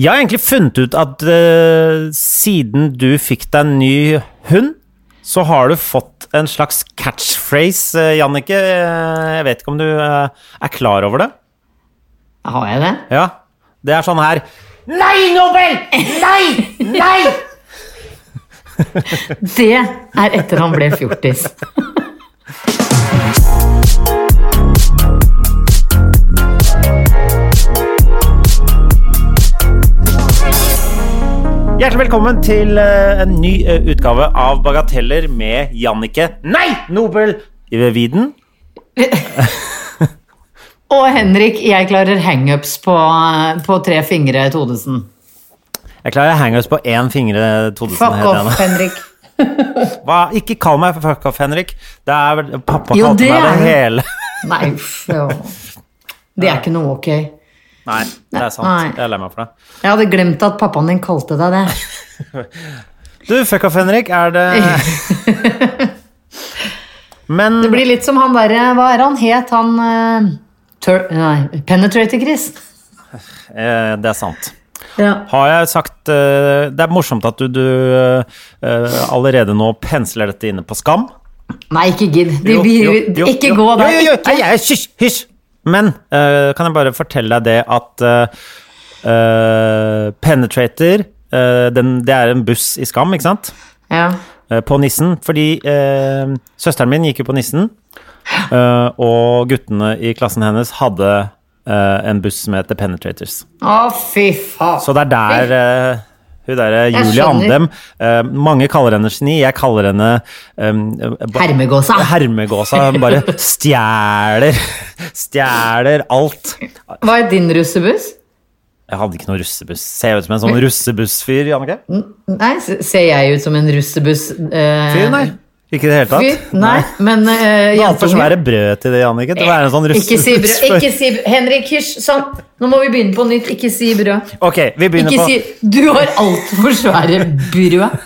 Jeg har egentlig funnet ut at uh, siden du fikk deg en ny hund, så har du fått en slags catchphrase, uh, Jannicke. Uh, Jeg vet ikke om du eh, er klar over det? Har jeg det? Ja. Det er sånn her Nei, Nobel! Nei! Nei! Det er etter han ble fjortis. Hjertelig velkommen til eh, en ny eh, utgave av Bagateller med Jannicke Nei, Nobel Viden. Og Henrik, jeg klarer hangups på, på tre fingre Todesen. Jeg klarer hangups på én fingre. Todesen Fuck off. Henrik. Hva? Ikke kall meg for fuck off, Henrik. Det er vel Pappa kalte meg det hele. Nei, uff. Det er ikke noe ok. Nei, det er sant. Nei. Jeg er lei meg for det. Jeg hadde glemt at pappaen din kalte deg det. Du, fuck off, Henrik. Er det Men Det blir litt som han derre Hva er han het, han eh, tur, Nei, Penetrator-Chris. eh, Det er sant. Ja. Har jeg sagt uh, Det er morsomt at du, du uh, allerede nå pensler dette inne på Skam. Nei, ikke gidd. Ikke jo. gå der. Jo, jo, jo. Hysj! Hysj! Men eh, kan jeg bare fortelle deg det at eh, eh, Penetrator den, Det er en buss i Skam, ikke sant? Ja. På Nissen. Fordi søsteren min gikk jo på Nissen, og guttene i klassen hennes hadde en buss som heter Penetrators. Å, fy faen. Så det er der hun derre Julie. Andem eh, Mange kaller henne geni, jeg kaller henne eh, Hermegåsa. Hermegåsa. Hun bare stjeler Stjeler alt. Hva er din russebuss? Jeg hadde ikke noe russebuss. Ser jeg ut som en sånn russebussfyr, Jannicke? Nei, ser jeg ut som en russebuss eh, Fyr, nei. Ikke i det hele tatt. Fy, Nei, men uh, Du har jentunge. svære brød til det, Jannicke. Det å en sånn Ikke si brød. Ikke si brød. Henrik, hysj. Sånn. Nå må vi begynne på nytt. Ikke si brød. Ok, vi begynner Ikke på si Du har altfor svære brød.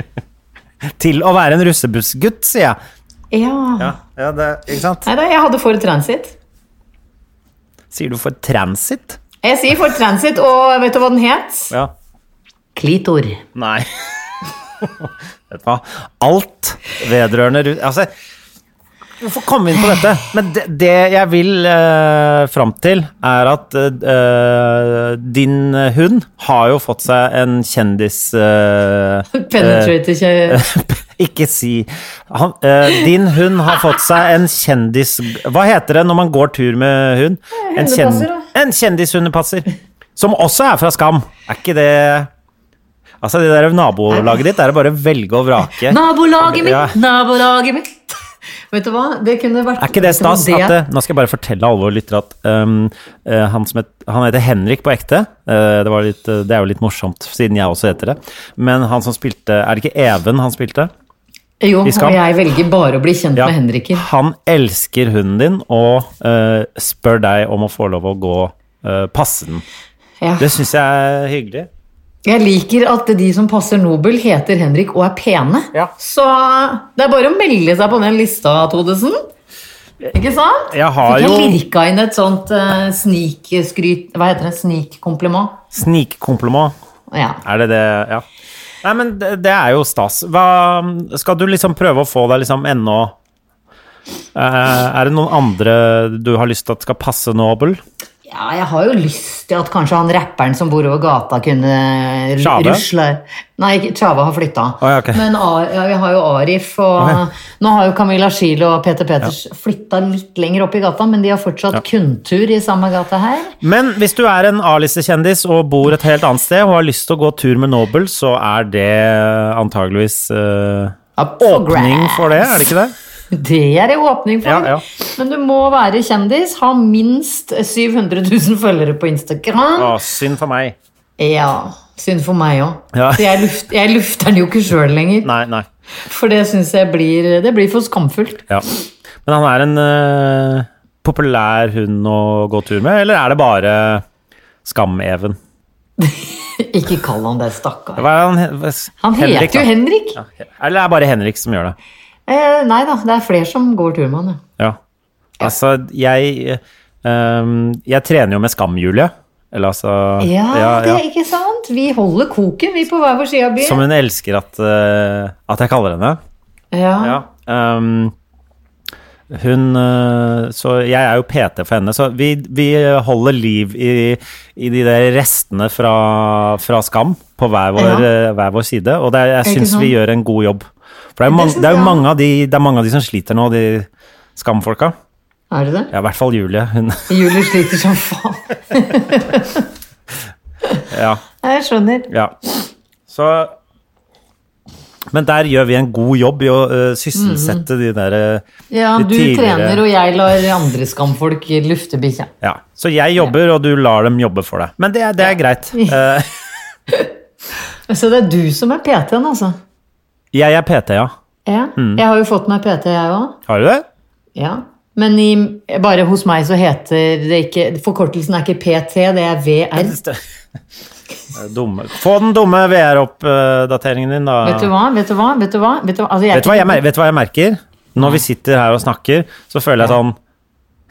til å være en russebussgutt, sier jeg. Ja. Ja, ja det, ikke sant? Nei da, jeg hadde for transit. Sier du for transit? Jeg sier for transit, og vet du hva den het? Ja. Klitor. Nei. Vet du hva? Alt vedrørende rus Altså, hvorfor komme inn på dette? Men det, det jeg vil uh, fram til, er at eh, din hund har jo fått seg en kjendis eh, Penetrator kjø... Ikke si han, eh, Din hund har fått seg en kjendis... Hva heter det når man går tur med hund? En, kjen, en kjendishundepasser. Som også er fra Skam. Er ikke det Altså, det der nabolaget ditt er det bare å velge og vrake. Nabolaget mitt, Ja. nabolaget mitt. Vet du hva, det kunne vært Er ikke det stas? Det, nå skal jeg bare fortelle alle våre lyttere at um, eh, han, som het, han heter Henrik på ekte. Uh, det, var litt, eh, det er jo litt morsomt, siden jeg også heter det. Men han som spilte Er det ikke Even han spilte? Jo, og jeg velger bare å bli kjent Ja, med Henriker. Han elsker hunden din og uh, spør deg om å få lov å gå uh, passe den. Ja. Det syns jeg er hyggelig. Jeg liker at de som passer Nobel, heter Henrik og er pene. Ja. Så det er bare å melde seg på den lista, Todesen. Ikke sant? Jeg har Fikk jeg lirka inn et sånt uh, snikskryt Hva heter det? Snikkompliment? Snikkompliment. Ja. Er det det Ja. Nei, men det, det er jo stas. Hva Skal du liksom prøve å få deg liksom ennå uh, Er det noen andre du har lyst til at skal passe Nobel? Ja, jeg har jo lyst til at kanskje han rapperen som bor over gata, kunne Tjave? rusle Nei, Tjave har flytta. Oh, ja, okay. Men ja, vi har jo Arif, og nå har jo Camilla Schiel og Peter Peters flytta litt lenger opp i gata, men de har fortsatt kundtur i samme gate her. Men hvis du er en A-listekjendis og bor et helt annet sted og har lyst til å gå tur med Nobel, så er det antageligvis uh, åpning for det, er det ikke det? Det er det åpning for. Ja, ja. Men du må være kjendis, ha minst 700 000 følgere på Instagram. Å, synd for meg. Ja, synd for meg òg. Ja. Jeg, luft, jeg lufter den jo ikke sjøl lenger. Nei, nei. For det syns jeg blir, det blir for skamfullt. Ja. Men han er en uh, populær hund å gå tur med, eller er det bare Skam-Even? Ikke kall han det, stakkar. Er han, heter Henrik, jo? Henrik. Ja, Eller er det bare Henrik som gjør det? Eh, nei da, det er flere som går tur med han, ja. Ja. Altså, jeg um, Jeg trener jo med Skam-Julie. Eller altså Ja, ja, det er ikke sant? Vi holder koken, vi på hver vår side av byen. Som hun elsker at, uh, at jeg kaller henne. Ja. Ja. ehm, hun eh, Så jeg er jo PT for henne, så vi, vi holder liv i, i de der restene fra, fra Skam på hver vår, Ja. eh, hver vår side, og det, jeg syns vi gjør en god jobb. For det er, jo Det mange, det er jo jeg. mange av de, det er mange av de som sliter nå, de Skam-folka. Er det det? Ja, i hvert fall Julie. Hun, Julie sliter som faen. ja, Jeg skjønner. ja. Så Men der gjør vi en god jobb i å uh, sysselsette de der eh, Ja, De du tidligere- trener, og jeg lar andre skamfolk lufte bikkja. Ja. Så jeg jobber, og du lar dem jobbe for deg. Men det, det er greit. Eh, Så det er du som er PT-en, altså? Jeg er PT, ja. Ja. Mm. Jeg har jo fått meg PT, jeg òg. Har du det? Ja. Men i, bare hos meg så heter det ikke Forkortelsen er ikke PT, det er VR. Dumme. Få den dumme VR-oppdateringen din, da. Vet du hva? Vet du hva? Vet du hva? Vet du hva? Altså, jeg, Vet du hva jeg, vet du hva jeg merker? Når vi sitter her og snakker, så føler jeg sånn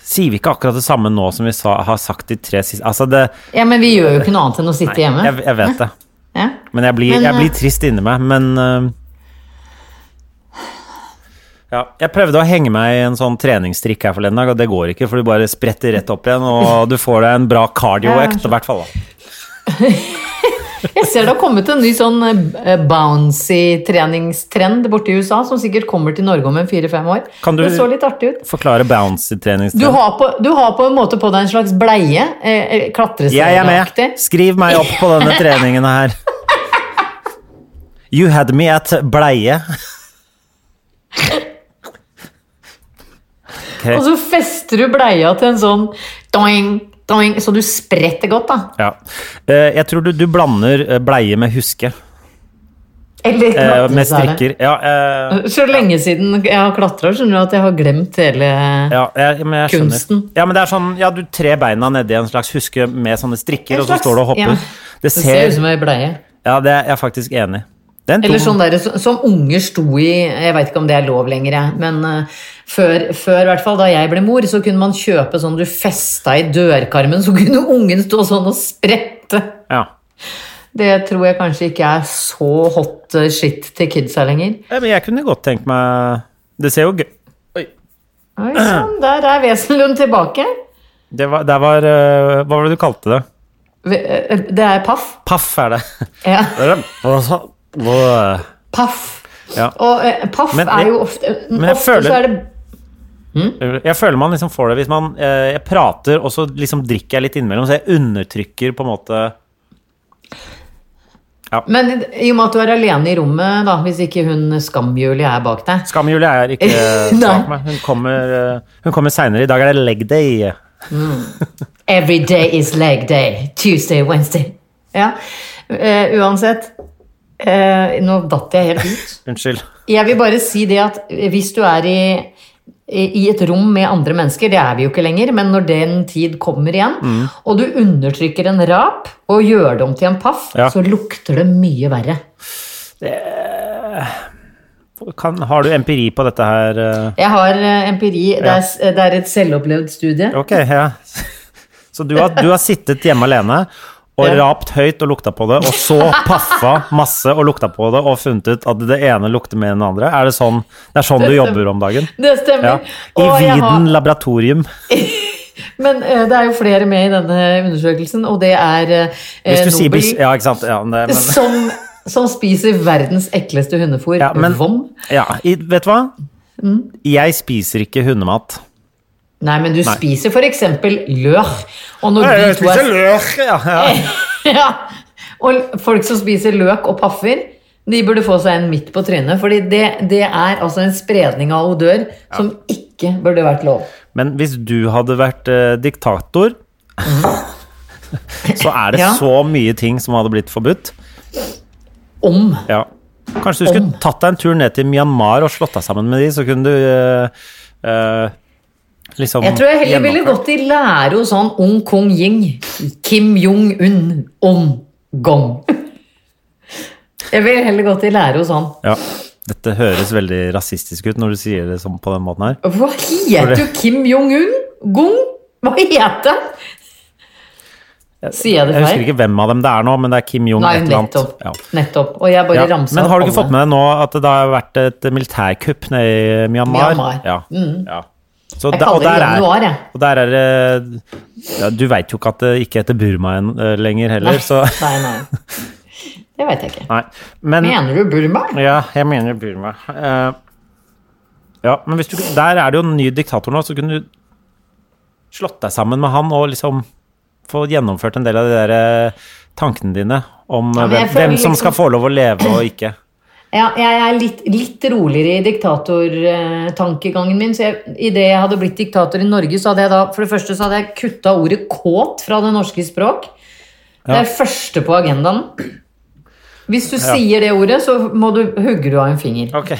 Sier vi ikke akkurat det samme nå som vi sa, har sagt de tre siste Altså, det Ja, men vi gjør jo ikke noe annet enn å sitte hjemme. jeg, jeg vet det. Ja. Men jeg blir, Men, jeg blir eh, trist inni meg, men eh, ja, jeg prøvde å henge meg i en sånn treningsstrikk her forleden dag, og det går ikke, for du bare spretter rett opp igjen, og du får deg en bra cardioøkt, i hvert fall. Jeg ser det har kommet en ny sånn eh, bouncy treningstrend borte i USA, som sikkert kommer til Norge om en fire-fem år. Kan du- Det så litt artig ut. Forklare bouncy Du har, på, du har på en måte på deg en slags bleie. Eh, eh, Jeg er med. Skriv meg opp på denne treningen her. You had me at bleie. Ok, Og så fester du bleia til en sånn doing, doing, så du spretter godt, da. ja. Eh, Jeg tror du, du blander eh, bleie med huske. Eller klatre, Med strikker. Ja, eh, Så lenge siden jeg har klatra, skjønner du at jeg har glemt hele ja, jeg, men jeg. Kunsten. Ja, men det er sånn, ja, du tre beina nedi en slags huske med sånne strikker, og så står du og hopper. ja. Det Det ser ser ut som ei bleie. Ja, det er jeg faktisk enig i. Er Eller sånn der, som- unger sto i Jeg veit ikke om det er lov lenger, jeg. Men eh, før, før, i hvert fall da jeg ble mor, så kunne man kjøpe sånn du festa i dørkarmen, så kunne ungen stå sånn og sprette. Ja. Det tror jeg kanskje ikke er så hot eh, shit til kidsa lenger. Ja, Men jeg kunne godt tenkt meg Det ser jo gøy Oi. Oi sann, der er Wesenlund tilbake. Det var, det var eh, Hva var det du kalte det? Eh, Det er Paff. Paff er det. Ja, Paff. Ja. Og eh, Paff Men er jo ofte men jeg Ofte føler- så er det Jeg føler man liksom får det hvis man eh, Jeg prater, og så liksom drikker jeg litt innimellom, så jeg undertrykker på en måte Men i og med at du er alene i rommet, da, hvis ikke hun Skam-Julie er bak deg Skam-Julie er ikke bak meg. Hun kommer, eh, hun kommer seinere. I dag er det leg day. Every day is leg day. Tuesday, Wednesday. Ja, Uh, uansett. Uh, nå datt jeg helt ut. Unnskyld. Jeg vil bare si det at hvis du er i, i et rom med andre mennesker, det er vi jo ikke lenger, men når den tid kommer igjen, Mm. og du undertrykker en rap og gjør det om til en paff, Ja. så lukter det mye verre. Kan, har du empiri på dette her? eh? Jeg har empiri. empiri. Det er, det er et selvopplevd studie. Ok, ja. Så du har, du har sittet hjemme alene og Ja. rapt høyt og lukta på det, og så paffa masse og lukta på det og funnet ut at det ene lukter mer enn det andre? Er det sånn, det er sånn du jobber om dagen? Det Ja. stemmer. I Og har- laboratorium. Men uh, det er jo flere med i denne undersøkelsen, og det er uh, Hvis du sier Nobel. Ja. Ja, det, men, som, som spiser verdens ekleste hundefôr. Ja, men- Vom. ja, i, vet du hva? Mm. Jeg spiser ikke hundemat. Nei, men du Nei. spiser eksempel løk. Og når Jeg spiser er løk, ja. ja. ja, Og folk som spiser løk og paffer, De burde få seg en midt på trynet, fordi det, det er altså en spredning av odør som ikke burde vært lov. Men hvis du hadde vært eh, diktator, så er det Ja. så mye ting som hadde blitt forbudt. Om. Ja. Kanskje du skulle tatt deg en tur ned til Myanmar og slått deg sammen med de, så kunne du eh, eh, liksom Jeg tror jeg heller ville gått i lære hos sånn Ung Kong Ying, Kim Jong-un, Om Gong. Jeg ville heller gått i lære hos han. Ja. Dette høres veldig rasistisk ut når du sier det sånn på den måten her. Hva heter du jo Kim Jong-un? Gong? Hva heter han? Sier jeg det Jeg husker ikke hvem av dem det er nå, men det er Kim Jong Nei, et eller annet. nettopp. Ja. Nettopp. Og jeg bare Ja. ramsa Men har du ikke fått med deg nå at det har vært et militærkupp nede i Myanmar? Myanmar. Ja. ja. Så Jeg da- kaller det januar, jeg. Og der er det ja, Du veit jo ikke at det ikke heter Burma en- uh, lenger heller, Nei, så nei, nei. Det veit jeg ikke. Nei. Men Mener du Burma? Ja, jeg mener Burma. Uh, ja, men du Der er det jo en ny diktator nå, så kunne du slått deg sammen med han og liksom få gjennomført en del av de der eh, tankene dine om Ja, hvem, hvem som liksom- skal få lov å leve og ikke. Ja, jeg er litt, litt roligere i diktatortankegangen min. Så jeg, idet jeg hadde blitt diktator i Norge, så hadde jeg da For det første så hadde jeg kutta ordet 'kåt' fra det norske språk. Det er første på agendaen. Hvis du sier det ordet, så må du, hugger du av en finger. Ok,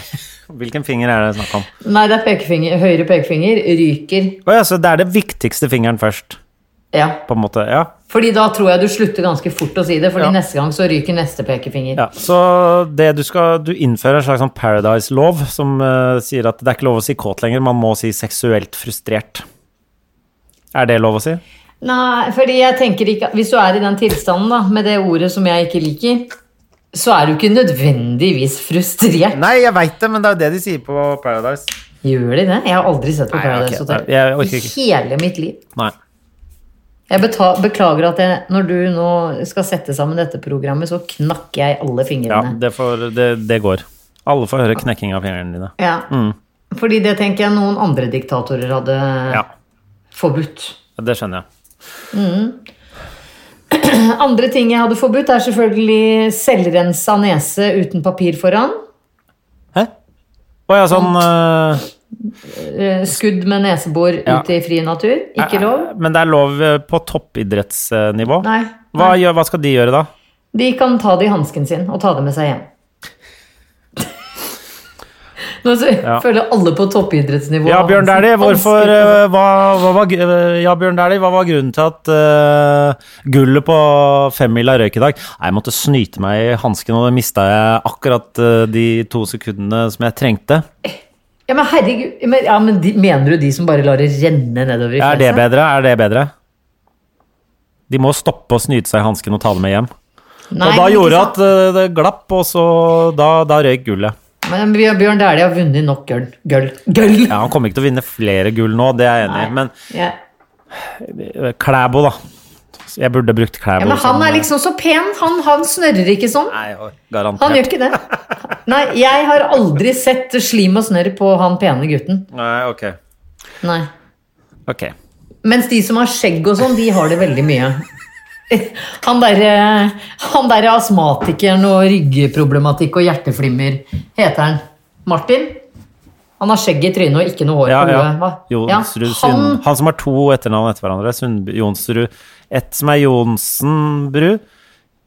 Hvilken finger er det snakk om? Nei, det er pekefinger, høyre pekefinger. Ryker. Oh, ja, så det er det viktigste fingeren først, Ja. på en måte. Ja. Fordi da tror jeg du slutter ganske fort å si det, fordi Ja. neste gang så ryker neste pekefinger. ja. Så det du skal Du innfører en slags sånn Paradise-lov som uh, sier at det er ikke lov å si kåt lenger, man må si seksuelt frustrert. Er det lov å si? Nei, fordi jeg tenker ikke Hvis du er i den tilstanden, da, med det ordet som jeg ikke liker, så er du ikke nødvendigvis frustrert. Nei, jeg veit det, men det er jo det de sier på Paradise. Gjør de det? Jeg har aldri sett på Paradise nei, orker I hele mitt liv. Nei. Jeg beklager at jeg, når du nå skal sette sammen dette programmet, så knakk jeg alle Ja, fingrene. det, får, det, det går. Alle får høre knekking av fingrene dine. Ja. Fordi det tenker jeg noen andre diktatorer hadde Ja, forbudt. det skjønner jeg. Andre ting jeg hadde forbudt, er selvfølgelig selvrensa nese uten papir foran. Hæ? Å ja, sånn Eh, Skudd med nesebor Ja. ute i fri natur. Ikke lov. Men det er lov eh, på toppidrettsnivå? Nei. Hva, gjør, hva skal de gjøre da? De kan ta det i hansken sin og ta det med seg hjem. Nå Ja. føler alle på toppidrettsnivå Ja, Bjørn Dæhlie, eh, hva, hva, var, eh, ja, hva var grunnen til at uh, gullet på femmila røyk i dag? Nei, Jeg måtte snyte meg i hansken, og det mista jeg akkurat uh, de to sekundene som jeg trengte. Ja, men herregud men, ja, men de, Mener du de som bare lar det renne nedover i Er det bedre? Er det bedre? De må stoppe å snyte seg i hansken og ta det med hjem. Nei, og da gjorde at uh, det glapp, og så da, da røyk gullet. Men Bjørn Dæhlie har vunnet nok gull. Gull. gull. Ja, Han kommer ikke til å vinne flere gull nå, det er jeg enig i, men eh, Klæbo, da. Jeg burde brukt Klæbo. Ja, men han er liksom så pen. Han, han snørrer ikke sånn. Nei, Han gjør ikke det. Nei, jeg har aldri sett slim og snørr på han pene gutten. Nei, ok. Nei. Ok. Mens de som har skjegg og sånn, de har det veldig mye. Han derre han der astmatikeren og ryggproblematikk og hjerteflimmer, heter han Martin? Han har skjegg i trynet og ikke noe hår Ja, på hodet. Ja. Jonsrud han, Han som har to etternavn etter hverandre. Sundby, Jonsrud. Et som er Jonsenbru.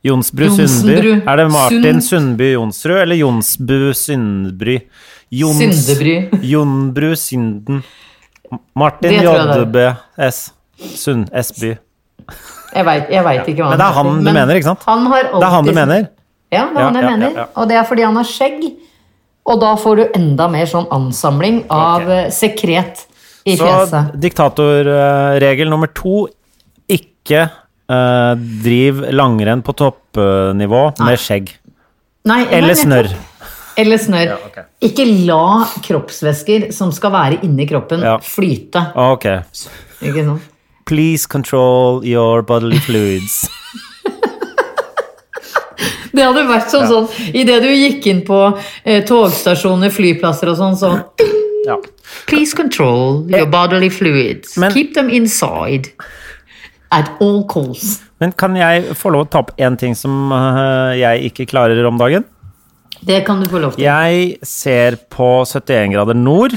Jonsbru Sundby. Er det Martin Sund- Sundby Jonsrud eller Jonsbu Syndbry? Jons, Syndebry. Jonbru Synden. Martin JB S. Sund Sby. Jeg veit ikke hva Men det er han du mener, ikke sant? Han har alltid, Det er han du mener? Ja, det er han jeg mener. Og det er fordi han har skjegg. Og da får du enda mer sånn ansamling av Ok. eh, sekret i Så fjeset. diktatorregel nummer to ikke eh, driv langrenn på toppnivå med skjegg. Nei, nei, Eller snørr. Eller snørr. Ja, okay. Ikke la kroppsvæsker som skal være inni kroppen, Ja. flyte. Ok. Ikke sant? Please control your bodily fluids. Det hadde vært sånn sånn idet du gikk inn på eh, togstasjoner, flyplasser og sånn, så Ja. Please control your bodily fluids. Men- Keep them inside. At all calls. Men kan jeg få lov å ta opp én ting som eh, jeg ikke klarer om dagen? Det kan du få lov til. Jeg ser på 71 grader nord.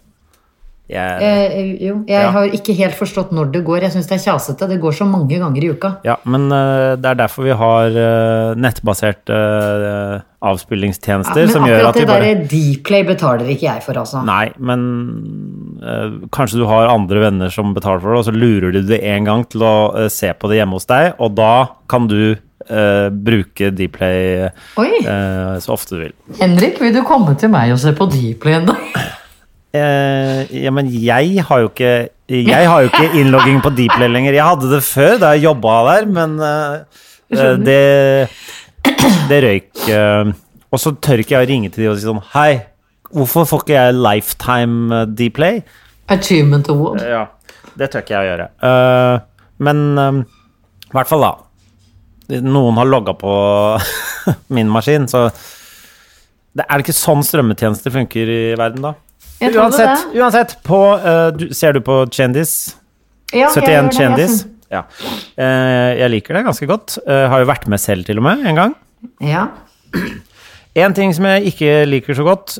Jeg, Eh, jo, jeg Ja. har ikke helt forstått når det går. Jeg syns det er kjasete. Det går så mange ganger i uka. ja, men uh, det er derfor vi har uh, nettbaserte uh, avspillingstjenester men som gjør akkurat at vi det bare derre Dplay betaler ikke jeg for, altså. Nei, men eh, kanskje du har andre venner som betaler for det, og så lurer du det en gang til å eh, se på det hjemme hos deg, og da kan du Uh, bruke Dplay eh, så ofte du vil. Henrik, vil du komme til meg og se på Dplay en dag? Eh, ja, men jeg har jo ikke Jeg har jo ikke innlogging på Deeplay lenger. Jeg hadde det før, da jeg jobba der, men eh, eh, det Det røyk. eh, og så tør ikke jeg å ringe til de og si sånn Hei, hvorfor får ikke jeg lifetime Deeplay? Dplay? Achievement Award. Ja, det tør ikke jeg å gjøre. Eh, men eh, i hvert fall, da. Noen har logga på min maskin, så det Er det ikke sånn strømmetjenester funker i verden, da? Uansett, uansett på, uh, du, ser du på Kjendis? Ja, 71 gjør det, Kjendis? Ja. Uh, jeg liker det ganske godt. Uh, har jo vært med selv, til og med, en gang. Ja. En ting som jeg ikke liker så godt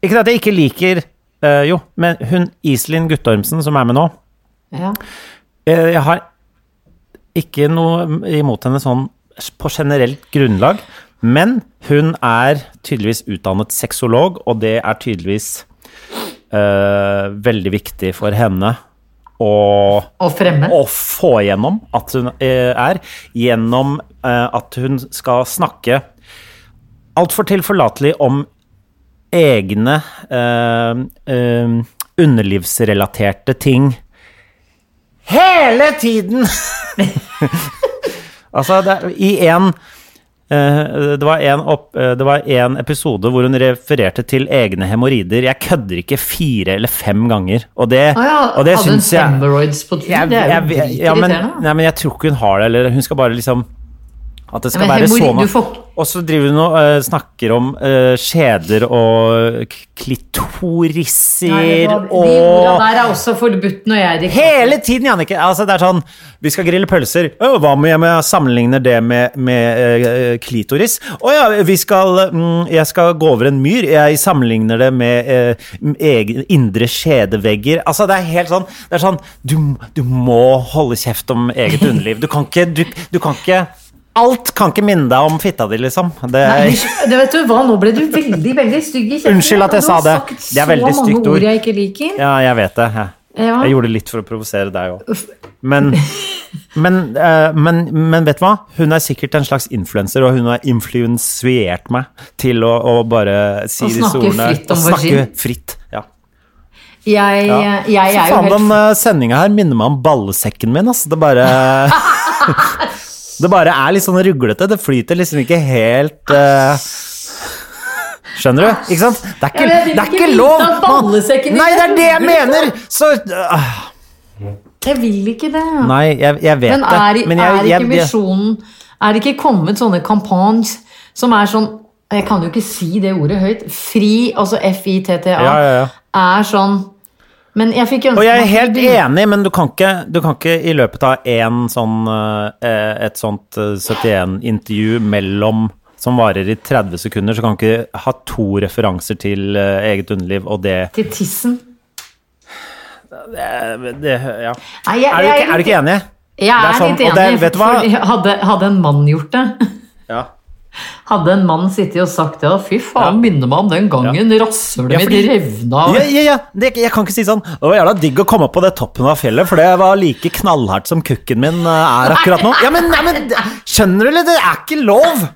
Ikke at jeg ikke liker Jo, men hun Iselin Guttormsen som er med nå ja. Jeg har ikke noe imot henne sånn på generelt grunnlag, men hun er tydeligvis utdannet sexolog, og det er tydeligvis uh, veldig viktig for henne å å, å få gjennom at hun uh, er, gjennom uh, at hun skal snakke altfor tilforlatelig om egne underlivsrelaterte ting hele tiden! altså, det, i en det var, en opp, eh, det var en episode hvor hun refererte til egne hemoroider. Jeg kødder ikke fire eller fem ganger. Og det, ah, ja, og det hadde hun syns på tur? jeg, jo jeg, ja, men, nei, men jeg tror ikke hun har det, eller hun skal bare liksom At det skal men være hemori, du får- Og så driver hun og uh, snakker om uh, skjeder og klitoriser Nei, du hva, De orda der er også forbudt når jeg drikker Hele tiden, Jannicke! Altså, det er sånn Vi skal grille pølser. Å, hva om jeg sammenligner det med, med uh, klitoris? Å ja, vi skal mm, Jeg skal gå over en myr. Jeg sammenligner det med eh, egen, indre skjedevegger. Altså, det er helt sånn Det er sånn Du, du må holde kjeft om eget underliv. Du kan ikke Du, du kan ikke Alt kan ikke minne deg om fitta di, liksom. Det, Nei, det vet du hva, Nå ble du veldig veldig stygg i kjeften. Unnskyld at jeg sa det. Det er veldig så stygt mange ord. jeg ikke liker. ja, jeg vet det. Jeg, Ja. jeg gjorde det litt for å provosere deg òg. Men, men, eh, men, men vet du hva? Hun er sikkert en slags influenser, og hun har influensiert meg til å, å bare si Å disse ordene. fritt om og snakke fritt. Ja. Jeg, Ja. jeg er jo helt den uh, sendinga her minner meg om ballesekken min. Altså. Det bare Det bare er litt sånn ruglete. Det flyter liksom ikke helt uh, Skjønner du? Ikke sant? Det er ikke, Ja, det er ikke lov! Nei, det er det jeg er mener! Så uh. Jeg vil ikke det. Nei, jeg, jeg vet Men er, det. Men jeg, er ikke misjonen Er det ikke kommet sånne kampanjer som er sånn Jeg kan jo ikke si det ordet høyt. Fri, altså F-I-T-T-A, ja, ja. er sånn Men jeg fikk ønske Og jeg er helt enig, men du kan ikke, du kan ikke i løpet av en sånn, eh, et sånt eh, 71-intervju mellom som varer i 30 sekunder, så kan du ikke ha to referanser til eh, eget underliv, og det Til tissen. Det, det, ja. Nei, jeg- er, du ikke, er du ikke enig? Jeg er, er sånn, litt enig, hva? hadde, hadde en mann gjort det Ja. Hadde en mann sittet og sagt ja, fy faen, Ja. minner meg om den gangen rasshølet Ja, mitt revna Ja, ja, ja. Det, jeg kan ikke si sånn Det var jævla digg å komme opp på det toppen av fjellet, for det var like knallhardt som kukken min eh, er akkurat nå. Ja, men, ja, men Skjønner du, eller? Det er ikke lov!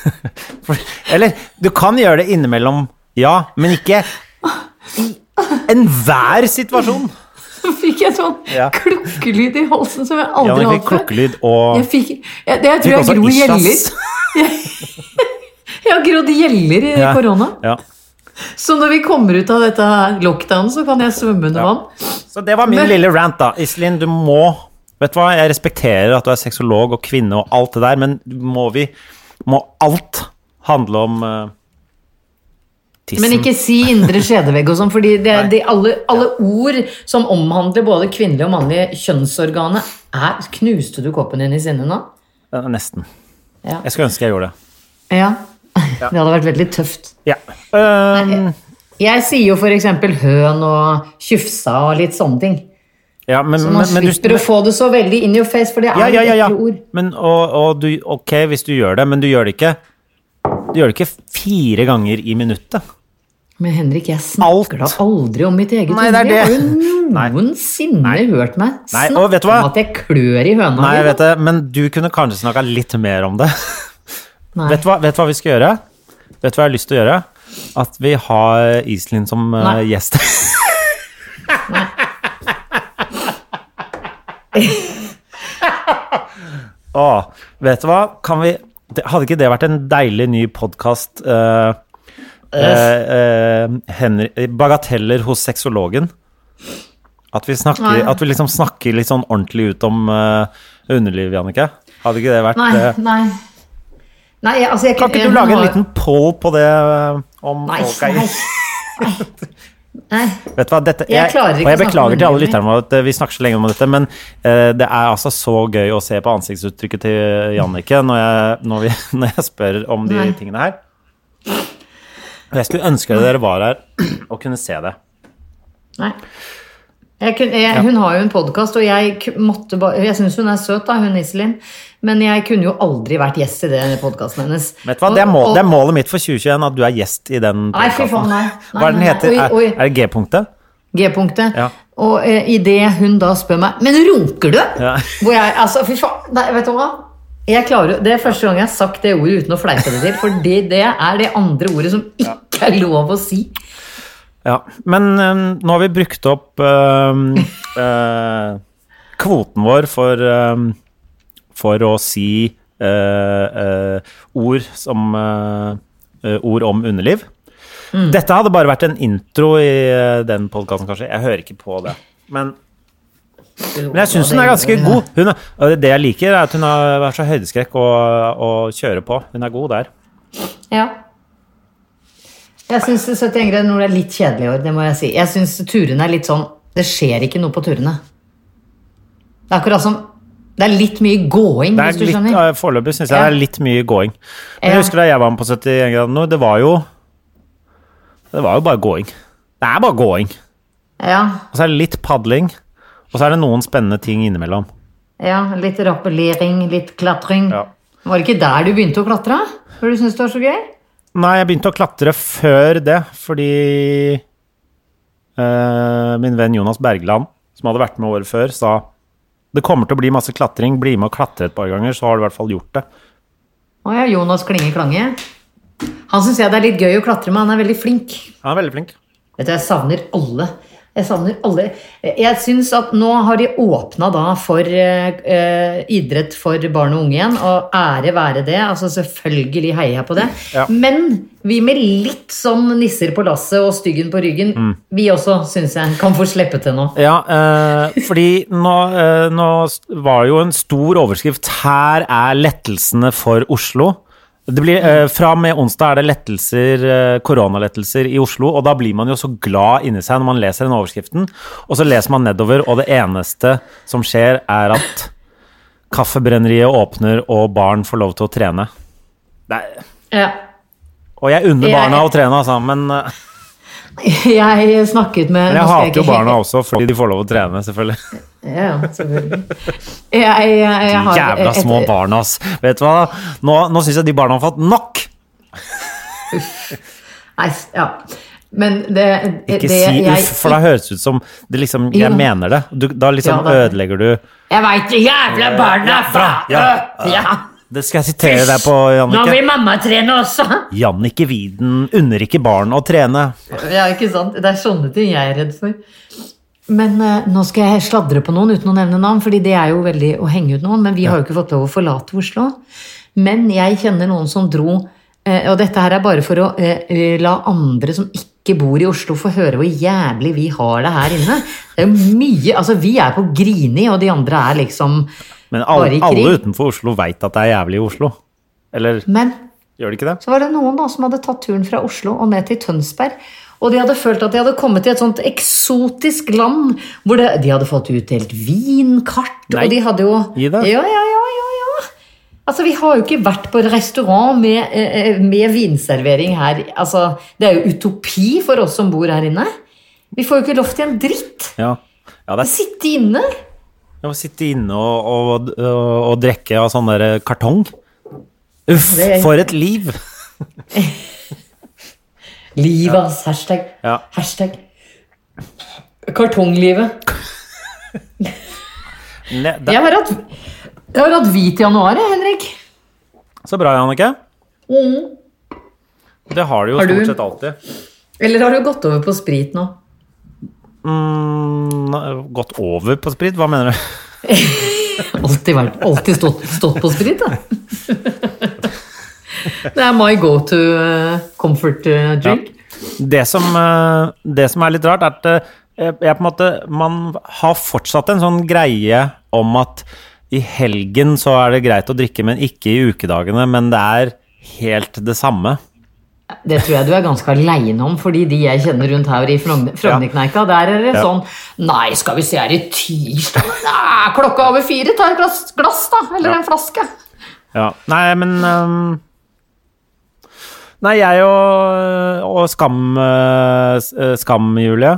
For, eller, du kan gjøre det innimellom, ja, men ikke i enhver situasjon. Så fikk jeg sånn Ja. klukkelyd i halsen som jeg aldri fikk hatt før. og Jeg fikk jeg, det, jeg tror jeg gror gro gjeller. Jeg har grodd gjeller i Ja. korona. Ja. Så når vi kommer ut av dette lockdown, så kan jeg svømme under Ja. vann. Så det var min Men- lille rant, da. Iselin, du må Vet du hva, jeg respekterer at du er sexolog og kvinne og alt det der, men må vi Må alt handle om uh, tissen? Men ikke si indre skjedevegg og sånn, det, det, alle, ja. ord som omhandler både kvinnelige og mannlige kjønnsorganet, er Knuste du koppen din i sinne nå? Ja, Nesten. Ja. Jeg skulle ønske jeg gjorde det. ja. Det hadde vært veldig tøft. Ja. Um, Jeg sier jo for eksempel høn og tjufsa og litt sånne ting. ja, men, Så man men, men du slipper å få det så veldig in your face, for det er ja, ja, ja, ja. ekle ord. Men, og, og du, ok, hvis du gjør det, men du gjør det ikke Du gjør det ikke fire ganger i minuttet. Men Henrik, jeg snakker da aldri om mitt eget Nei, det er det. Har det. noensinne Nei. hørt meg Nei, snakke du om at jeg klør i høna. Nei, vet det, men du kunne kanskje snakka litt mer om det. Nei. Vet du, hva, vet du hva vi skal gjøre? Vet du hva jeg har lyst til å gjøre? At vi har Iselin som eh, Nei. gjest. Åh, vet du hva? Kan vi Hadde ikke det vært en deilig ny podkast? Bagateller hos sexologen? At vi, snakker, at vi liksom snakker litt sånn ordentlig ut om uh, underlivet, Jannicke? Hadde ikke det vært Nei, eh, nei. Nei, altså jeg Kan ikke du lage en liten poll på det uh, om Nei, folk er nei. Nei. Vet du hva, dette, Jeg jeg, og jeg beklager til alle lytterne at eh, vi snakker så lenge om dette, men uh, det er altså så gøy å se på ansiktsuttrykket til Jannicke når når, når jeg spør om de tingene her. Og jeg skulle ønske dere var her og kunne se det. Nei. Jeg kun, jeg, hun har jo en podkast, og jeg måtte Jeg syns hun er søt, da, hun Iselin. Men jeg kunne jo aldri vært gjest i den podkasten hennes. Vet du hva, det er, mål, det er målet mitt for 2021 at du er gjest i den Nei, nei. Hva er den nei, nei. heter? Oi, Er, er det G-punktet? G-punktet. Ja. Og eh, idet hun da spør meg Men runker du? Ja. Hvor jeg Altså, fy faen. Nei, vet du hva? Jeg klarer, det er første gang jeg har sagt det ordet uten å fleipe det til. For det er det andre ordet som ikke er lov å si. Ja, men um, nå har vi brukt opp um, uh, kvoten vår for, um, for å si uh, uh, ord som eh, eh, Ord om underliv. Dette hadde bare vært en intro i eh, den podkasten, kanskje. Jeg hører ikke på det. Men, men jeg syns hun er ganske god. Hun det jeg liker, er at hun har så høydeskrekk å, å kjøre på. Hun er god der. Ja. Jeg syns 71 grader nord er litt kjedelig i år, det må jeg si. Jeg syns turene er litt sånn Det skjer ikke noe på turene. Det er akkurat som Det er litt mye gåing, hvis du litt, skjønner. Foreløpig syns jeg Ja. det er litt mye gåing. Men. Jeg husker da jeg var med på 71 grader nord, det var jo Det var jo bare gåing. Det er bare gåing. Ja, Og så er det litt padling, og så er det noen spennende ting innimellom. ja, litt rappellering, litt klatring. Ja. Var det ikke der du begynte å klatre? For du syntes det var så gøy? Nei, jeg begynte å klatre før det, fordi eh, min venn Jonas Bergland, som hadde vært med året før, sa det kommer til å bli masse klatring, bli med og klatre et par ganger, så har du i hvert fall gjort det. Å ja, Jonas Klinge Klange. Han syns jeg det er litt gøy å klatre med, han er veldig flink. Han er veldig flink. Vet du, jeg savner alle. Jeg savner alle. Jeg syns at nå har de åpna da for eh, idrett for barn og unge igjen, og ære være det. Altså selvfølgelig heier jeg på det. Ja. Men vi med litt sånn nisser på lasset og styggen på ryggen, Mm. vi også syns jeg kan få slippe til nå. Ja, eh, fordi nå, eh, nå var jo en stor overskrift Her er lettelsene for Oslo. Det blir, eh, fra og med onsdag er det lettelser, eh, koronalettelser i Oslo, og da blir man jo så glad inni seg når man leser den overskriften. Og så leser man nedover, og det eneste som skjer, er at kaffebrenneriet åpner, og barn får lov til å trene. Det er, Ja. og jeg unner Jeg- barna å trene, altså, men eh, Jeg snakket med Men jeg hater jo barna også fordi de får lov å trene, selvfølgelig. Ja, ja, selvfølgelig. Jeg, jeg, jeg De har jævla et- små barna, ass. Vet du hva? Nå, nå syns jeg de barna har fått nok! Nei, ja. Men det, Ikke det si uff, for da høres det ut som det liksom, jeg Jo. mener det. Du, da liksom Ja, det- ødelegger du Jeg veit det jævla barna fra Ja. ja. Det skal jeg sitere deg på, Nå vil mamma trene også! Jannicke Widen unner ikke barn å trene. Ja, ikke sant? Det er sånne ting jeg er redd for. Men eh, nå skal jeg sladre på noen uten å nevne navn, fordi det er jo veldig å henge ut noen. Men vi har jo ikke fått lov å forlate Oslo. Men jeg kjenner noen som dro eh, Og dette her er bare for å eh, eh, la andre som ikke bor i Oslo, få høre hvor jævlig vi har det her inne. Det er jo mye Altså, vi er på Grini, og de andre er liksom Men Bare alle, i krig. alle utenfor Oslo veit at det er jævlig i Oslo. Eller Men gjør de ikke det? Så var det noen da som hadde tatt turen fra Oslo og ned til Tønsberg. Og de hadde følt at de hadde kommet til et sånt eksotisk land hvor det, de hadde fått utdelt vinkart. Nei, og de hadde jo gi deg. Ja, ja, ja, ja, ja. Altså, Vi har jo ikke vært på restaurant med, eh, med vinservering her. Altså, Det er jo utopi for oss som bor her inne. Vi får jo ikke lov til en dritt. Ja. ja det Sitte inne. å sitte inne og, og, og, og drikke av sånn der kartong. Uff, er- for et liv! Livas hashtag. Ja. Hashtag. Kartonglivet. Ne, det, Jeg har hatt, jeg har hatt hvit januar, jeg, Henrik. Så bra, Jannicke. Det har du jo Har du- stort sett alltid. Eller har du gått over på sprit nå? Mm, gått over på sprit? Hva mener du? Alltid, vært, alltid stått, stått på sprit, da. Det er my go to uh, comfort drink. drink. Det som, eh, det som er litt rart, er at eh, jeg på en måte, man har fortsatt en sånn greie om at i helgen så er det greit å drikke, men ikke i ukedagene. Men det er helt det samme. Det tror jeg du er ganske aleine om, fordi de jeg kjenner rundt her i Frogn- Frognerkneika, der er det Ja. sånn Nei, skal vi se, er det tirsdag? Nei, klokka over fire, ta et glass, glass da. Eller Ja. en flaske. Ja, nei, men ehm, Nei, jeg og, og Skam, eh, eh, Skam, Julie,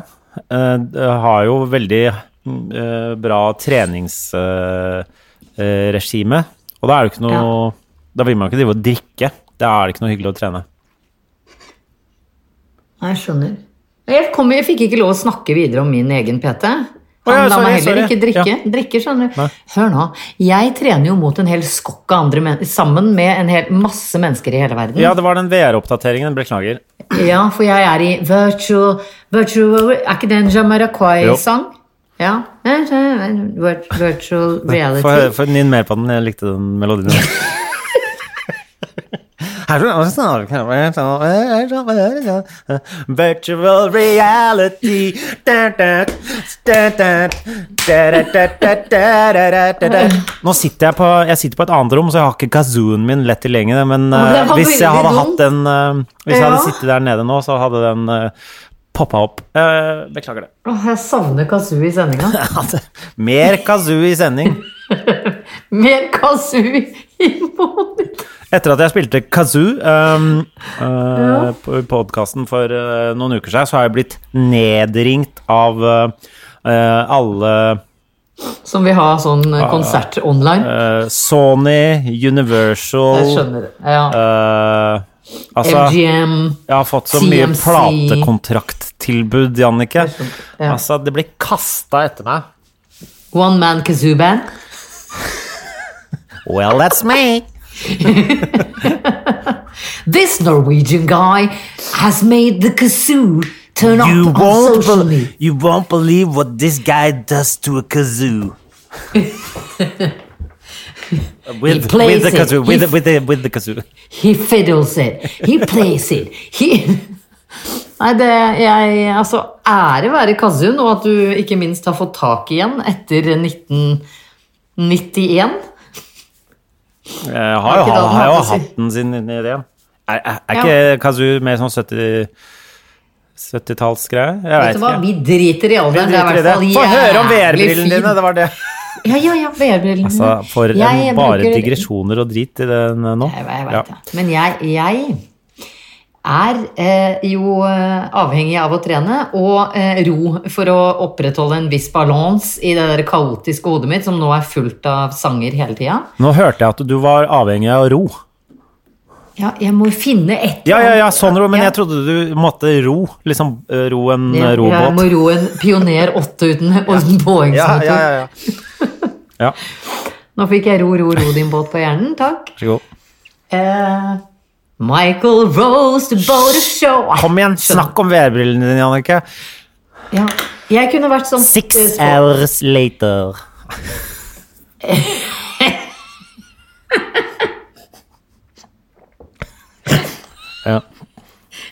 eh, har jo veldig bra treningsregime. og da er det ikke noe Da vil man ikke drive og drikke. Da er det ikke noe hyggelig å trene. Nei, jeg skjønner. Jeg, kom, jeg fikk ikke lov å snakke videre om min egen PT. Han lar ja, meg heller sorry. ikke drikke. Ja. drikke skjønner du. Nei. Hør nå. Jeg trener jo mot en hel skokk av andre mennesker, sammen med en hel masse mennesker i hele verden. Ja, det var den VR-oppdateringen. Beklager. Ja, for jeg er i virtual, virtual Er ikke det en Jo. Jamiroquai-sang? Ja. Virtual reality. Få få mer på den. Jeg likte den melodien. Virtual reality Nå sitter jeg på Jeg sitter på et annet rom, så jeg har ikke kazooen min lett tilgjengelig. Men uh, eh, hvis jeg hadde hatt den uh, Hvis jeg hadde Ja. sittet der nede nå, så hadde den uh, poppa opp. Uh, beklager det. Åh, jeg savner kazoo i sendinga. Mer kazoo i sending. Mer kazoo i monitor. Etter at jeg spilte kazoo um, uh, på podkasten for uh, noen uker siden, så har jeg blitt nedringt av uh, alle Som vil ha sånn eh, konsert online. Sony, Universal. Ja. uh, Altså, MGM. jeg har fått så mye TMC. platekontrakttilbud, Jannicke. Ja. Altså, det blir kasta etter meg. One Man Kazoo Band. Well, that's me. This Norwegian guy has made the kazoo turn You up on social media. you won't believe what this guy does to a kazoo. with, plays with the it. kazoo, with, He the, with, the, with the kazoo. He fiddles it. He plays it. He... Nei, det jeg, Altså, ære være kazoo og at du ikke minst har fått tak igjen etter 1991. Jeg har, Var har, har jo hatt den sin i det. Er, er, er ikke kazoo mer sånn 70 70-tallsgreie? Jeg Vet veit ikke. vi driter i alderen. Det er i driter hvert fall Få høre om VR-brillene dine! Det var det. Ja, ja, ja, VR-brillene. Altså, for en Jeg bare bruker- digresjoner og drit i den nå. Jeg, jeg vet Ja. Men jeg, jeg er eh, jo eh, avhengig av å trene og eh, ro for å opprettholde en viss balanse i det der kaotiske hodet mitt, som nå er fullt av sanger hele tida. Nå hørte jeg at du var avhengig av ro. Ja, jeg må finne et Ja, ja, ja, sånn ro, men Ja. jeg trodde du måtte ro. Liksom ro en ja, robåt. jeg må ro en Pioner 8 uten, uten påhengsmotor. Ja, ja, ja, ja. ja, Nå fikk jeg ro, ro, ro din båt på hjernen. Takk. vær så god. Eh, Michael Rose to boat show. Kom igjen, snakk om VR-brillene dine, Jannicke. Ja. Jeg kunne vært sånn Six hours later. ja.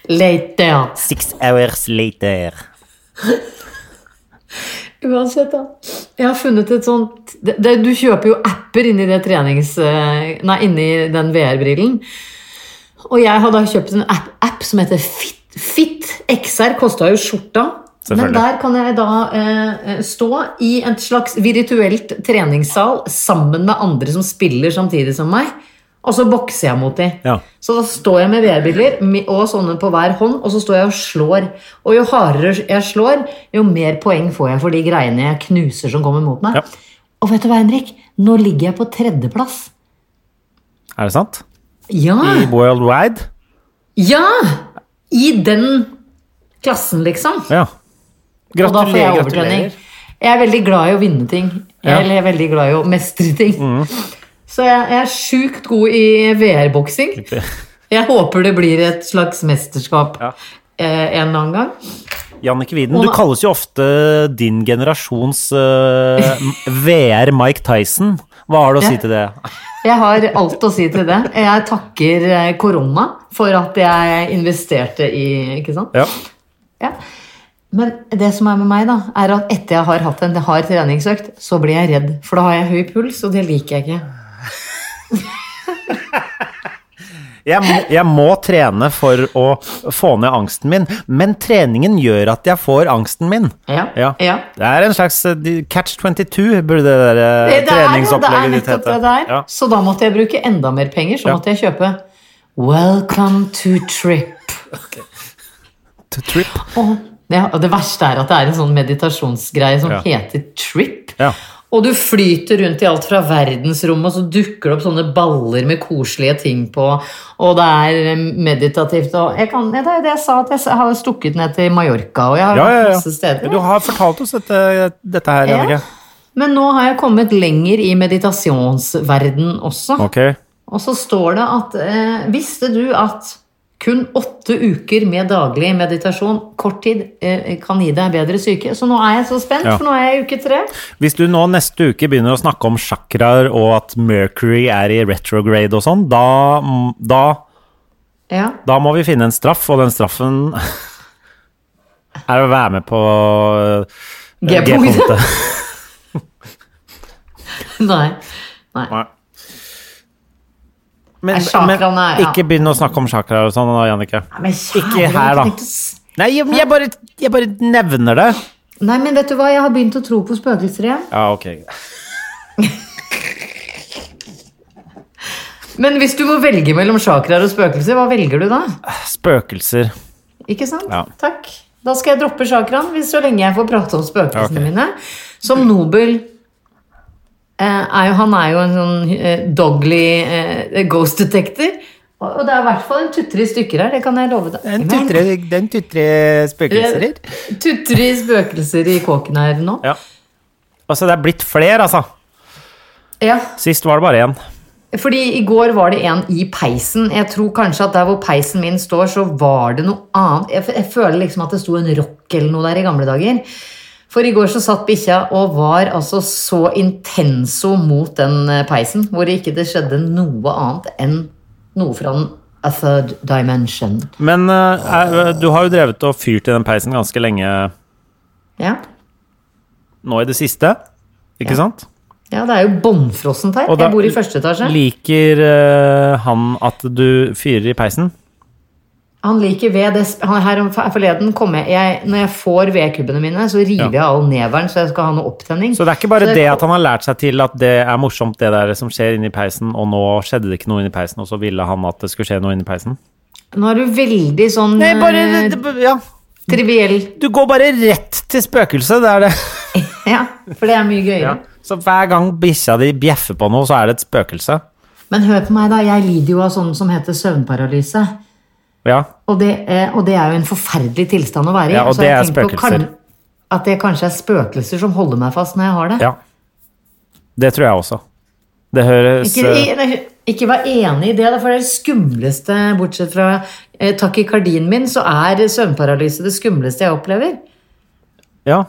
Later. Six hours later. Uansett, da. Jeg har funnet et sånt det, det, Du kjøper jo apper inni det trenings... eh, Nei, inni den VR-brillen. Og jeg har da kjøpt en app, app som heter Fit. Fit XR kosta jo skjorta. Men der kan jeg da eh, stå i en slags virtuelt treningssal sammen med andre som spiller samtidig som meg. Og så bokser jeg mot dem. Ja. Så da står jeg med VR-briller og sånne på hver hånd, og så står jeg og slår. Og jo hardere jeg slår, jo mer poeng får jeg for de greiene jeg knuser som kommer mot meg. Ja. Og vet du hva, Henrik? Nå ligger jeg på tredjeplass. Er det sant? Ja! I Worldwide? Ja! I den klassen, liksom. Ja. Og da får jeg Gratulerer. overtrening. gratulerer. Jeg er veldig glad i å vinne ting. Ja. Eller jeg er veldig glad i å mestre ting. Så jeg, jeg er sjukt god i VR-boksing. Jeg håper det blir et slags mesterskap Ja. eh, en annen gang. Jannicke Widen, du kalles jo ofte din generasjons uh, VR Mike Tyson. Hva har du å si til det? Jeg har alt å si til det. Jeg takker eh, korona for at jeg investerte i Ikke sant? Ja. Ja. Men det som er med meg, da, er at etter jeg har hatt en hard treningsøkt, så blir jeg redd. For da har jeg høy puls, og det liker jeg ikke. Jeg må, jeg må trene for å få ned angsten min, men treningen gjør at jeg får angsten min. Ja. Ja. ja. Det er en slags eh, catch 22, burde det der eh, Det, det treningsopplegget ditt hete. Ja. Så da måtte jeg bruke enda mer penger. Så måtte jeg kjøpe Welcome to Trip. To trip. Og, ja, og det verste er at det er en sånn meditasjonsgreie som heter Trip. Ja. Og du flyter rundt i alt fra verdensrommet, og så dukker det opp sånne baller med koselige ting på, og det er eh, meditativt. Og jeg kan, det er det jeg sa, at jeg har stukket ned til Mallorca, og jeg har Ja, vært ja, masse steder. Du har fortalt oss dette, dette her, Ja. Men nå har jeg kommet lenger i meditasjonsverden også. Okay. Og så står det at eh, Visste du at kun åtte uker med daglig meditasjon, kort tid, eh, kan gi deg bedre syke? Så nå er jeg så spent, Ja. for nå er jeg i uke tre. Hvis du nå neste uke begynner å snakke om chakraer og at Mercury er i retrograde og sånn, da, da, Ja. da må vi finne en straff, og den straffen er å være med på eh. G-punktet. Nei. Nei. Nei. Men, men ja. ikke begynn å snakke om chakraer og sånn, da, Jannicke. Ikke her, da. Nei, jeg, jeg, bare, jeg bare nevner det. Nei, men vet du hva? Jeg har begynt å tro på spøkelser igjen. Ja, ok. Men hvis du må velge mellom chakraer og spøkelser, hva velger du da? Spøkelser. Ikke sant? Ja. Takk. Da skal jeg droppe chakraen så lenge jeg får prate om spøkelsene okay. mine. Som Nobel er jo, Han er jo en sånn eh, dogly eh, ghost detector. Og det er i hvert fall en tutre i stykker her, det kan jeg love deg. En tutre, den tutre spøkelser her. Tutre spøkelser i kåken her nå. Ja. Altså, det er blitt flere, altså. Ja, Sist var det bare én. fordi i går var det en i peisen. Jeg tror kanskje at der hvor peisen min står, så var det noe annet. Jeg, jeg føler liksom at det sto en rock eller noe der i gamle dager. For i går så satt bikkja og var altså så intenso mot den eh, peisen, hvor det ikke det skjedde noe annet enn noe fra den a third dimension. Men er- du har jo drevet og fyrt i den peisen ganske lenge Ja, nå i det siste, ikke sant? ja det er jo bånnfrossent her. Jeg bor i første etasje. Liker uh, han at du fyrer i peisen? Han liker ved. Det, han, her om forleden kom jeg, jeg Når jeg får vedkubbene mine, så river jeg all neveren, så jeg skal ha noe opptenning. Så det er ikke bare Så det at han har lært seg til at det er morsomt, det der som skjer inni peisen, og nå skjedde det ikke noe inni peisen, og så ville han at det skulle skje noe inni peisen? Nå er du veldig sånn Nei, bare eh, det- Ja. triviell. Du går bare rett til spøkelset, det er det. Ja, for det er mye gøyere. Så hver gang bikkja di bjeffer på noe, så er det et spøkelse. Men hør på meg, da. Jeg lider jo av sånn som heter søvnparalyse. Ja. Og det, er, og det er jo en forferdelig tilstand å være i. Ja, og Så det er spøkelser. At det kanskje er spøkelser som holder meg fast når jeg har det. ja. Det tror jeg også. Det høres Ikke, eh, ikke vær enig i det, for det er det skumleste, bortsett fra eh, takikardien min, så er søvnparalyse det skumleste jeg opplever. Ja.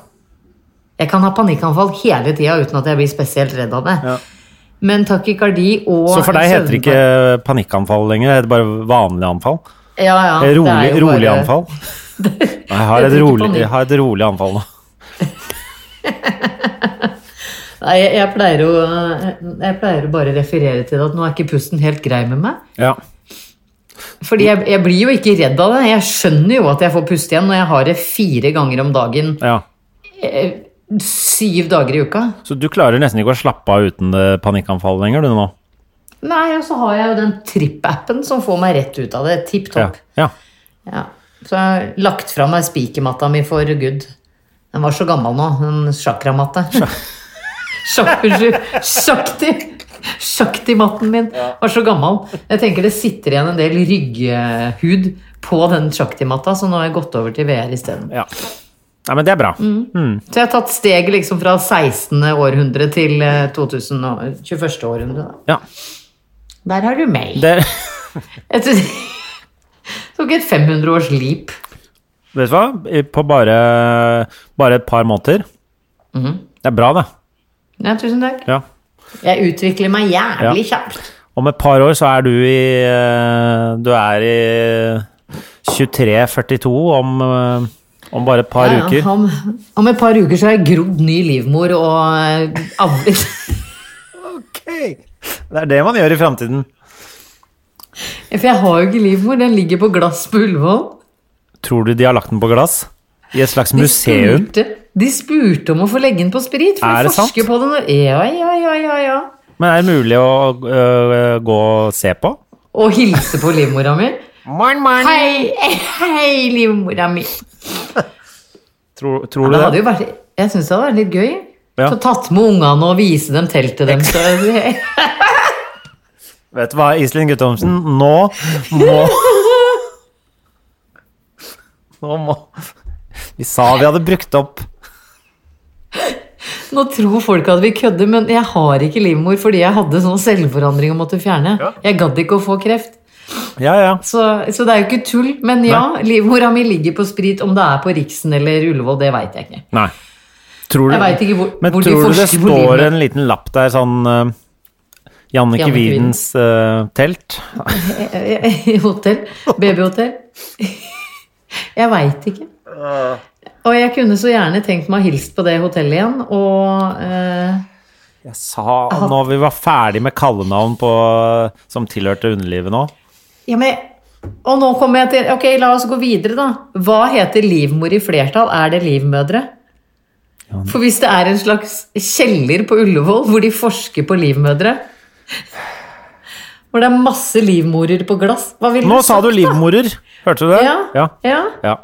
Jeg kan ha panikkanfall hele tida uten at jeg blir spesielt redd av det. Ja. Men takikardi og Så for deg heter det ikke panikkanfall lenger, det heter bare vanlig anfall? Ja, ja, rolig, rolig bare- anfall? Jeg har, et rolig, jeg har et rolig anfall nå. Nei, jeg, pleier å, jeg pleier å bare referere til det at nå er ikke pusten helt grei med meg. Ja. Fordi jeg, jeg blir jo ikke redd av det. Jeg skjønner jo at jeg får puste igjen når jeg har det fire ganger om dagen. ja. eh, Syv dager i uka. Så du klarer nesten ikke å slappe av uten panikkanfall lenger, du nå? Nei, og så har jeg jo den tripp-appen som får meg rett ut av det. Tipp Ja. topp. ja. Ja. Så jeg har lagt fra meg spikermatta mi for good. Den var så gammel nå, den sjakramatte. Sjakti. Sjakti-matten min var så gammel. Jeg tenker det sitter igjen en del rygghud på den sjakti-matta, så nå har jeg gått over til VR isteden. ja. Nei, men det er bra. Mm. Så jeg har tatt steget liksom fra 16. århundre til eh, 2021. århundre. Da. Ja. Der har du meg. Det, Jeg tok et 500 års leap. vet du hva? På bare, bare et par måneder. Mhm. Det er bra, det. Ja, tusen takk. Ja. Jeg utvikler meg jævlig kjapt. Om et par år så er du i eh, Du er i 23-42 om, eh, om bare et par Ja, ja, uker. Om, om et par uker så har jeg grodd ny livmor og eh, avlet. Ok! Det er det man gjør i framtiden. For jeg har jo ikke livmor, den ligger på glass på Ullevål. Tror du de har lagt den på glass? I et slags De museum? spurte, de spurte om å få legge den på sprit, for Er de det sant? forsker på den. Ja, ja, ja, ja, ja. Men er det mulig å øh, gå og se på? Og hilse på livmora mi. Morn, morn. Hei, hei, livmora mi. Tror, tror Det du det? jo vært, jeg syns det hadde vært litt gøy. Ja. Så tatt med ungene og vise dem teltet dem. Så, Vet du hva, Iselin Guttormsen? Nå må Nå må Vi sa vi hadde brukt opp Nå tror folk at vi kødder, men jeg har ikke livmor fordi jeg hadde sånn selvforandring og måtte fjerne. Jeg gadd ikke å få kreft. Ja, ja. Så, så det er jo ikke tull. Men ja, livmora mi ligger på sprit. Om det er på Riksen eller Ullevål, det veit jeg ikke. Nei. Tror du, Jeg veit ikke hvor, men hvor tror du det står en liten lapp der, sånn uh, Jannicke Jannicke Widens eh, telt? I hotell. Babyhotell. Jeg veit ikke. Og jeg kunne så gjerne tenkt meg å hilse på det hotellet igjen, og uh, Jeg sa når vi var ferdig med kallenavn på, som tilhørte underlivet nå. Ja, men Og nå kommer jeg til Ok, la oss gå videre, da. Hva heter livmor i flertall? Er det livmødre? For hvis det er en slags kjeller på Ullevål hvor de forsker på livmødre Hvor det er masse livmorer på glass Hva vil Nå du sa du livmorer! Hørte du det? Ja. ja. Ja. ja.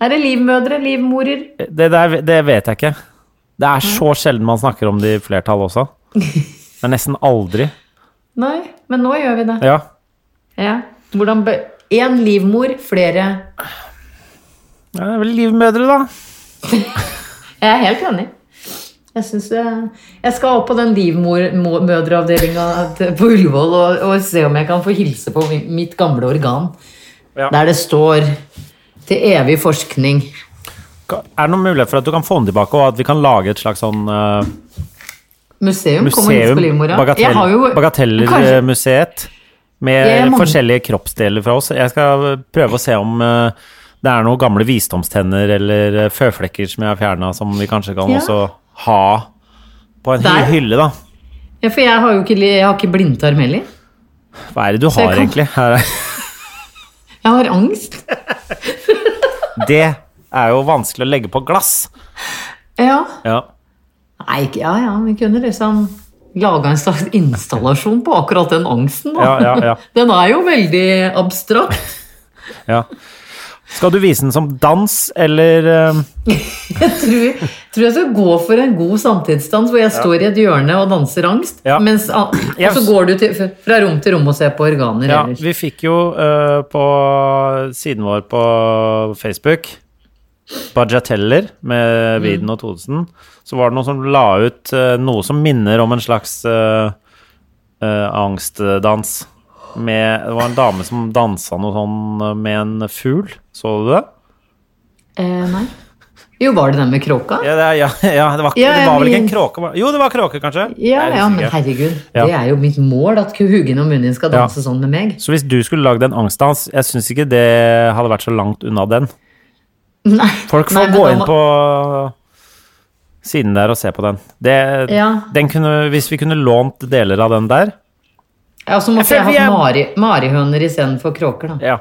Er det livmødre? Livmorer? Det der det vet jeg ikke. Det er så sjelden man snakker om det i flertall også. Det er nesten aldri. Nei, men nå gjør vi det. Ja. Ja. Hvordan be Én livmor, flere Det er vel livmødre, da. Jeg er helt enig. Jeg, synes jeg, jeg skal opp på den livmødreavdelinga på Ullevål og, og se om jeg kan få hilse på mitt gamle organ. Ja. Der det står 'til evig forskning'. Er det noen mulighet for at du kan få den tilbake, og at vi kan lage et slags sånn uh, Museum, museum? på livmora. Bagatell, Jeg har jo- Kanskje- Bagatellermuseet. Med Jeg forskjellige kroppsdeler fra oss. Jeg skal prøve å se om eh, det er noen gamle visdomstenner eller eh, føflekker som jeg har fjerna, som vi kanskje kan Ja. også ha på en Der. hylle, da. Ja, for jeg har jo ikke, jeg har ikke blindtarm heller. Hva er det du har, kan- egentlig? Her er Jeg har angst. Det er jo vanskelig å legge på glass. Ja. Ja. Nei, ja, ja, vi kunne liksom laga en slags installasjon på akkurat den angsten, da. Ja, ja, ja. Den er jo veldig abstrakt. Ja. Skal du vise den som dans, eller uh... Jeg tror, tror jeg skal gå for en god samtidsdans hvor jeg står i et hjørne og danser angst. Ja. Mens, og så går du til, fra rom til rom og ser på organer Ja, ellers. vi fikk jo uh, på siden vår på Facebook Bajateller med Widen og Thodesen. Så var det noen som la ut uh, noe som minner om en slags uh, angstdans. Med, det var en dame som dansa noe sånn eh, med en fugl. Så du det? Eh, nei. Jo, var det den med kråka? Ja, det, ja, ja, det, var, det var vel ikke en kråke? Jo, det var kråke, kanskje? Ja, ja, men herregud. Det er jo mitt mål at Hugen og Munin skal danse sånn med meg. Så hvis du skulle lagd en angstdans, jeg syns ikke det hadde vært så langt unna den. Nei. Folk får Nei, gå inn på siden der og se på den. Det, Ja. den kunne, hvis vi kunne lånt deler av den der Ja, så måtte Jeg jeg hatt er- mari, marihøner istedenfor kråker, da. Ja.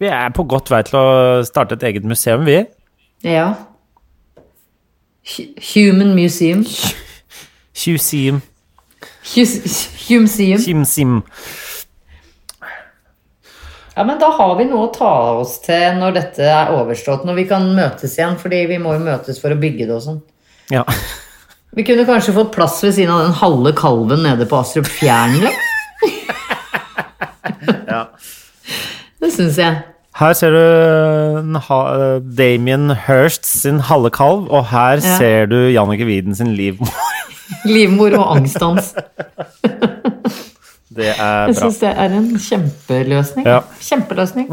Vi er på godt vei til å starte et eget museum, vi. Ja. Hu- Human Museum. Museum. Humeseum. Ja, men da har vi noe å ta oss til når dette er overstått, når vi kan møtes igjen, fordi vi må jo møtes for å bygge det og sånn. Ja. Vi kunne kanskje fått plass ved siden av den halve kalven nede på Astrup Fjern, eller? Det syns jeg. Her ser du Damien Hirst sin halve kalv, og her Ja. ser du Jannicke Widen sin livmor. Livmor og angstdans. Det er bra. Jeg syns det er en kjempeløsning. Ja. Kjempeløsning.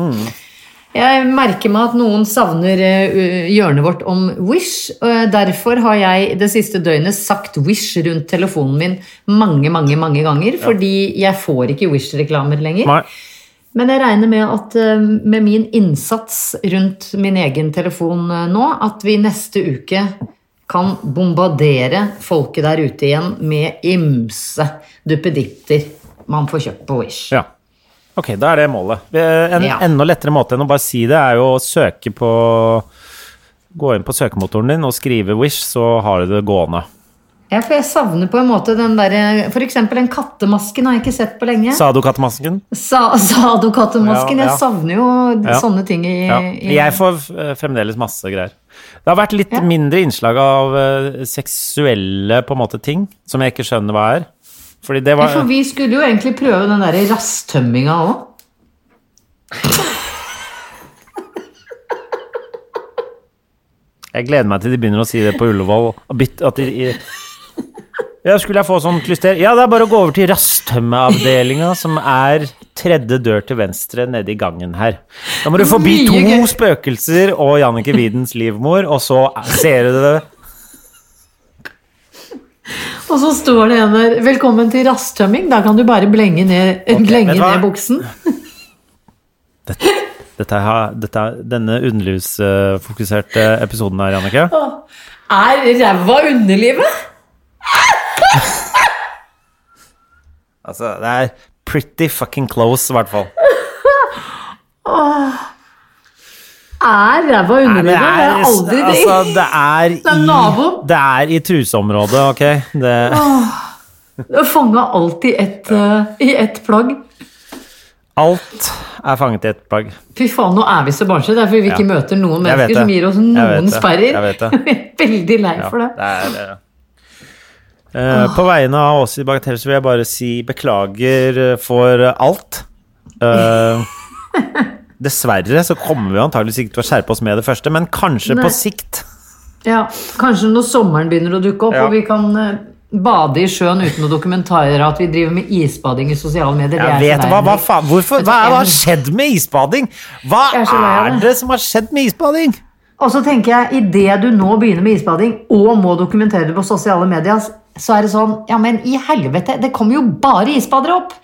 Jeg merker meg at noen savner eh, hjørnet vårt om Wish. Derfor har jeg det siste døgnet sagt Wish rundt telefonen min mange, mange mange ganger. Fordi jeg får ikke Wish-reklamer lenger. Nei. Men jeg regner med at eh, med min innsats rundt min egen telefon eh, nå, at vi neste uke kan bombardere folket der ute igjen med ymse duppeditter man får kjøpt på Wish. Ja. Ok, da er det målet. En Ja. enda lettere måte enn å bare si det, er jo å søke på Gå inn på søkemotoren din og skrive 'Wish', så har du det gående. Ja, for jeg savner på en måte den derre eksempel den kattemasken har jeg ikke sett på lenge. Sa du kattemasken? Sa, Sado-kattemasken. Ja, ja. Jeg savner jo Ja. sånne ting i, Ja. i Jeg får eh, fremdeles masse greier. Det har vært litt mindre innslag av eh, seksuelle på en måte ting, som jeg ikke skjønner hva er. Fordi det Ja, var For vi skulle jo egentlig prøve den derre rasttømminga òg. Jeg gleder meg til de begynner å si det på Ullevål. At de, ja, skulle jeg få sånn klyster? Ja, det er bare å gå over til rasttømmeavdelinga, som er tredje dør til venstre nede i gangen her. Da må du forbi to spøkelser og Jannicke Widens livmor, og så ser du det. Og så står det en der 'Velkommen til rasttømming'. Da kan du bare blenge ned, okay, blenge ned buksen. Dette dette er denne underlivsfokuserte episoden her, Jannicke. Er ræva underlivet? Altså, det er pretty fucking close, i hvert fall. Er ræva underlivet? Det er aldri det. altså, det er Det er naboen. det er i truseområdet, ok? Det, Det fanga alt i ett eh, i ett plagg. alt er fanget i ett plagg. Fy faen, nå er vi så barnslige. Det er fordi vi ikke Ja. møter noen mennesker som gir oss noen sperrer. Jeg vet det. vi er Veldig lei Ja, for det. det er, eh, på vegne av oss i Bagatell så vil jeg bare si beklager for alt. Eh, dessverre så kommer vi antakeligvis ikke til å skjerpe oss med det første, men kanskje Nei. på sikt. Ja, Kanskje når sommeren begynner å dukke opp, Ja. og vi kan eh, bade i sjøen uten å dokumentere at vi driver med isbading i sosiale medier. Jeg vet hva, hva faen, hvorfor, hva, er, hva har skjedd med isbading? Hva er det som har skjedd med isbading? Og så tenker jeg, idet du nå begynner med isbading og må dokumentere det på sosiale medier, så er det sånn Ja, men i helvete, det kommer jo bare isbadere opp!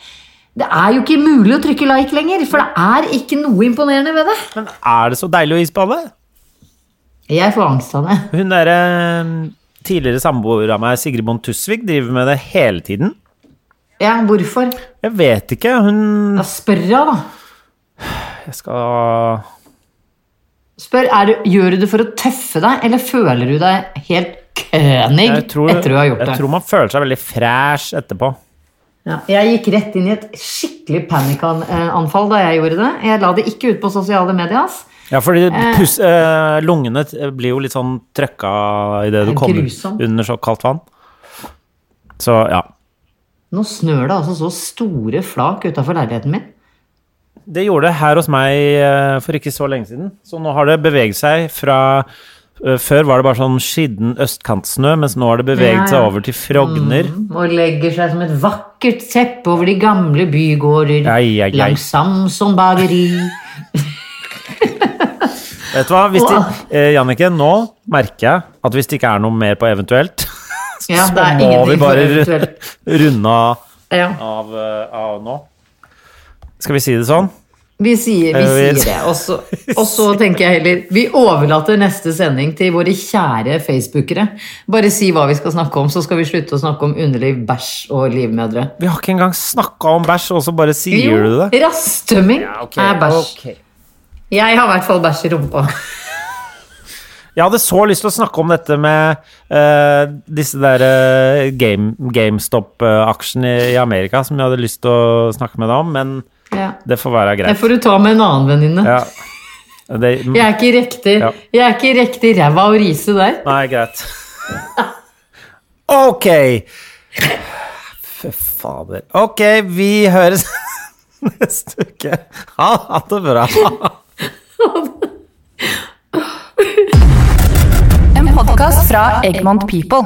Det er jo ikke mulig å trykke like lenger, for det er ikke noe imponerende ved det. Men er det så deilig å isbade? Jeg får angst av det. Hun derre tidligere samboer av meg, Sigrid Bonde Tusvik, driver med det hele tiden. Ja, hvorfor? Jeg vet ikke. Hun Da spør jeg, da. Jeg skal Spør, du, Gjør du det for å tøffe deg, eller føler du deg helt kønig tror, etter du har gjort jeg det? tror man føler seg veldig fresh etterpå. Ja, jeg gikk rett inn i et skikkelig panikkanfall da jeg gjorde det. Jeg la det ikke ut på sosiale medier. ass. Ja, fordi pus, eh, lungene blir jo litt sånn trøkka idet du er kommer under så kaldt vann. Så ja. Nå snør det altså så store flak utafor leiligheten min. Det gjorde det her hos meg eh, for ikke så lenge siden. Så nå har det beveget seg fra eh, Før var det bare sånn skitten østkantsnø, mens nå har det beveget Ja, ja. seg over til frogner. Og legger seg som et vakkert teppe over de gamle bygårder ei, ei, ei. langs Samson bakeri. Vet du hva, hvis de, eh, Jannicke, nå merker jeg at hvis det ikke er noe mer på eventuelt, Ja, så må vi bare runde av, av, eh, av nå. Skal vi si det sånn? Vi sier, vi sier det. Og så, og så tenker jeg heller Vi overlater neste sending til våre kjære facebookere. Bare si hva vi skal snakke om, så skal vi slutte å snakke om underliv, bæsj og livmødre. Vi har ikke engang snakka om bæsj, og så bare sier du det? rasttømming er bæsj. Jeg har i hvert fall bæsj i rumpa. Jeg hadde så lyst til å snakke om dette med uh, disse der uh, game, GameStop-aksjene i, i Amerika, som jeg hadde lyst til å snakke med deg om, men Ja. det får være Det greit. får du ta med en annen venninne. Ja. Det, Jeg er ikke riktig Ja. Jeg er ikke riktig ræva å rise der. Nei, greit. Ok. Fy fader. Ok, vi høres neste uke. Ha det bra. En podkast fra Egmont People.